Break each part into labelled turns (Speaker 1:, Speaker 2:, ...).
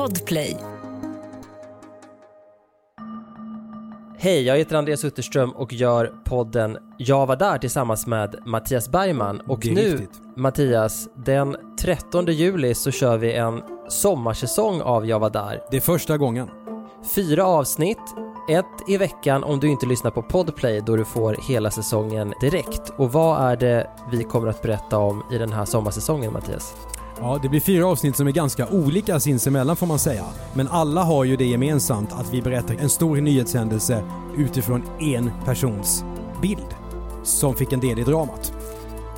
Speaker 1: Podplay.
Speaker 2: Hej, jag heter Andreas Utterström och gör podden Jag var där tillsammans med Mattias Bergman. Och nu,
Speaker 3: riktigt.
Speaker 2: Mattias, den 13 juli så kör vi en sommarsäsong av Jag var där.
Speaker 3: Det är första gången.
Speaker 2: Fyra avsnitt, ett i veckan om du inte lyssnar på Podplay då du får hela säsongen direkt. Och vad är det vi kommer att berätta om i den här sommarsäsongen, Mattias?
Speaker 3: Ja, det blir fyra avsnitt som är ganska olika sinsemellan får man säga. Men alla har ju det gemensamt att vi berättar en stor nyhetshändelse utifrån en persons bild som fick en del i dramat.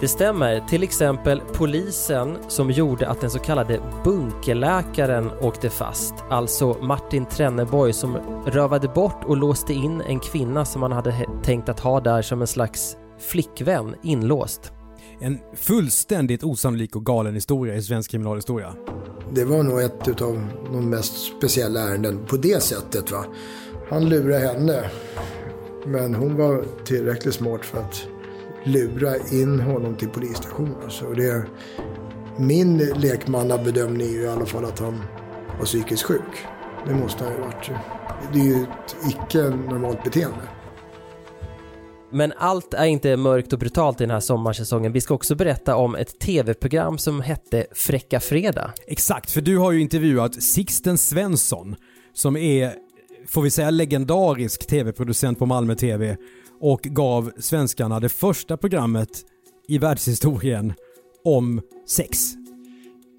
Speaker 2: Det stämmer, till exempel polisen som gjorde att den så kallade bunkerläkaren åkte fast. Alltså Martin Trenneborg som rövade bort och låste in en kvinna som man hade tänkt att ha där som en slags flickvän inlåst.
Speaker 3: En fullständigt osannolik och galen historia i svensk kriminalhistoria.
Speaker 4: Det var nog ett utav de mest speciella ärenden på det sättet. Va? Han lurade henne. Men hon var tillräckligt smart för att lura in honom till polisstationen. Så det, min lekmannabedömning är ju i alla fall att han var psykiskt sjuk. Det måste han ju ha varit. Det är ju ett icke normalt beteende.
Speaker 2: Men allt är inte mörkt och brutalt i den här sommarsäsongen. Vi ska också berätta om ett tv-program som hette Fräcka Fredag.
Speaker 3: Exakt, för du har ju intervjuat Sixten Svensson som är, får vi säga, legendarisk tv-producent på Malmö TV och gav svenskarna det första programmet i världshistorien om sex.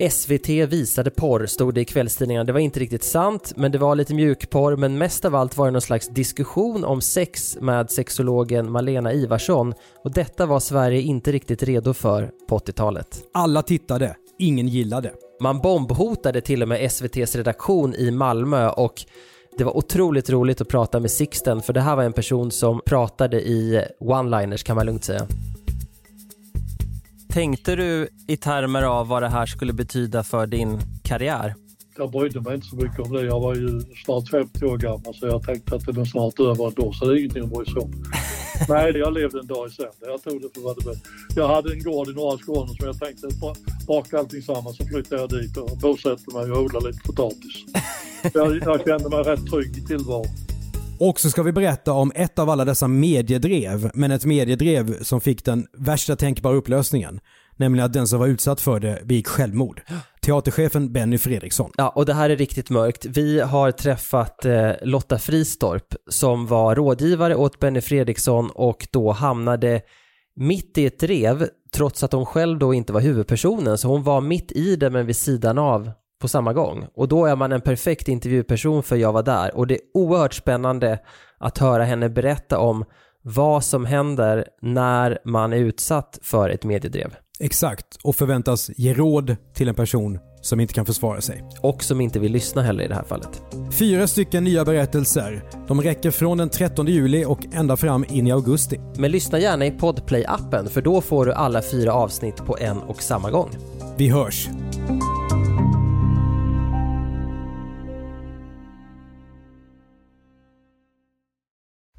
Speaker 2: SVT visade porr, stod det i kvällstidningarna. Det var inte riktigt sant, men det var lite mjukporr. Men mest av allt var det någon slags diskussion om sex med sexologen Malena Ivarsson. Och detta var Sverige inte riktigt redo för på 80-talet.
Speaker 3: Alla tittade, ingen gillade.
Speaker 2: Man bombhotade till och med SVTs redaktion i Malmö och det var otroligt roligt att prata med Sixten för det här var en person som pratade i one-liners kan man lugnt säga. Tänkte du i termer av vad det här skulle betyda för din karriär?
Speaker 5: Jag brydde mig inte så mycket om det. Jag var ju snart 50 år gammal så jag tänkte att det är snart över då så det är ingenting att bry sig om. Nej, jag levde en dag i sänder. Jag tog det för vad det var. Jag hade en gård i norra Skåne som jag tänkte ba- baka allting samman så flyttade jag dit och bosatte mig och odlade lite potatis. Jag, jag kände mig rätt trygg i tillvaron.
Speaker 3: Och så ska vi berätta om ett av alla dessa mediedrev, men ett mediedrev som fick den värsta tänkbara upplösningen. Nämligen att den som var utsatt för det begick självmord. Teaterchefen Benny Fredriksson.
Speaker 2: Ja, och det här är riktigt mörkt. Vi har träffat eh, Lotta Fristorp som var rådgivare åt Benny Fredriksson och då hamnade mitt i ett drev trots att hon själv då inte var huvudpersonen. Så hon var mitt i det men vid sidan av på samma gång. Och då är man en perfekt intervjuperson för Jag var där. Och det är oerhört spännande att höra henne berätta om vad som händer när man är utsatt för ett mediedrev.
Speaker 3: Exakt, och förväntas ge råd till en person som inte kan försvara sig.
Speaker 2: Och som inte vill lyssna heller i det här fallet.
Speaker 3: Fyra stycken nya berättelser. De räcker från den 13 juli och ända fram in i augusti.
Speaker 2: Men lyssna gärna i Podplay-appen för då får du alla fyra avsnitt på en och samma gång.
Speaker 3: Vi hörs!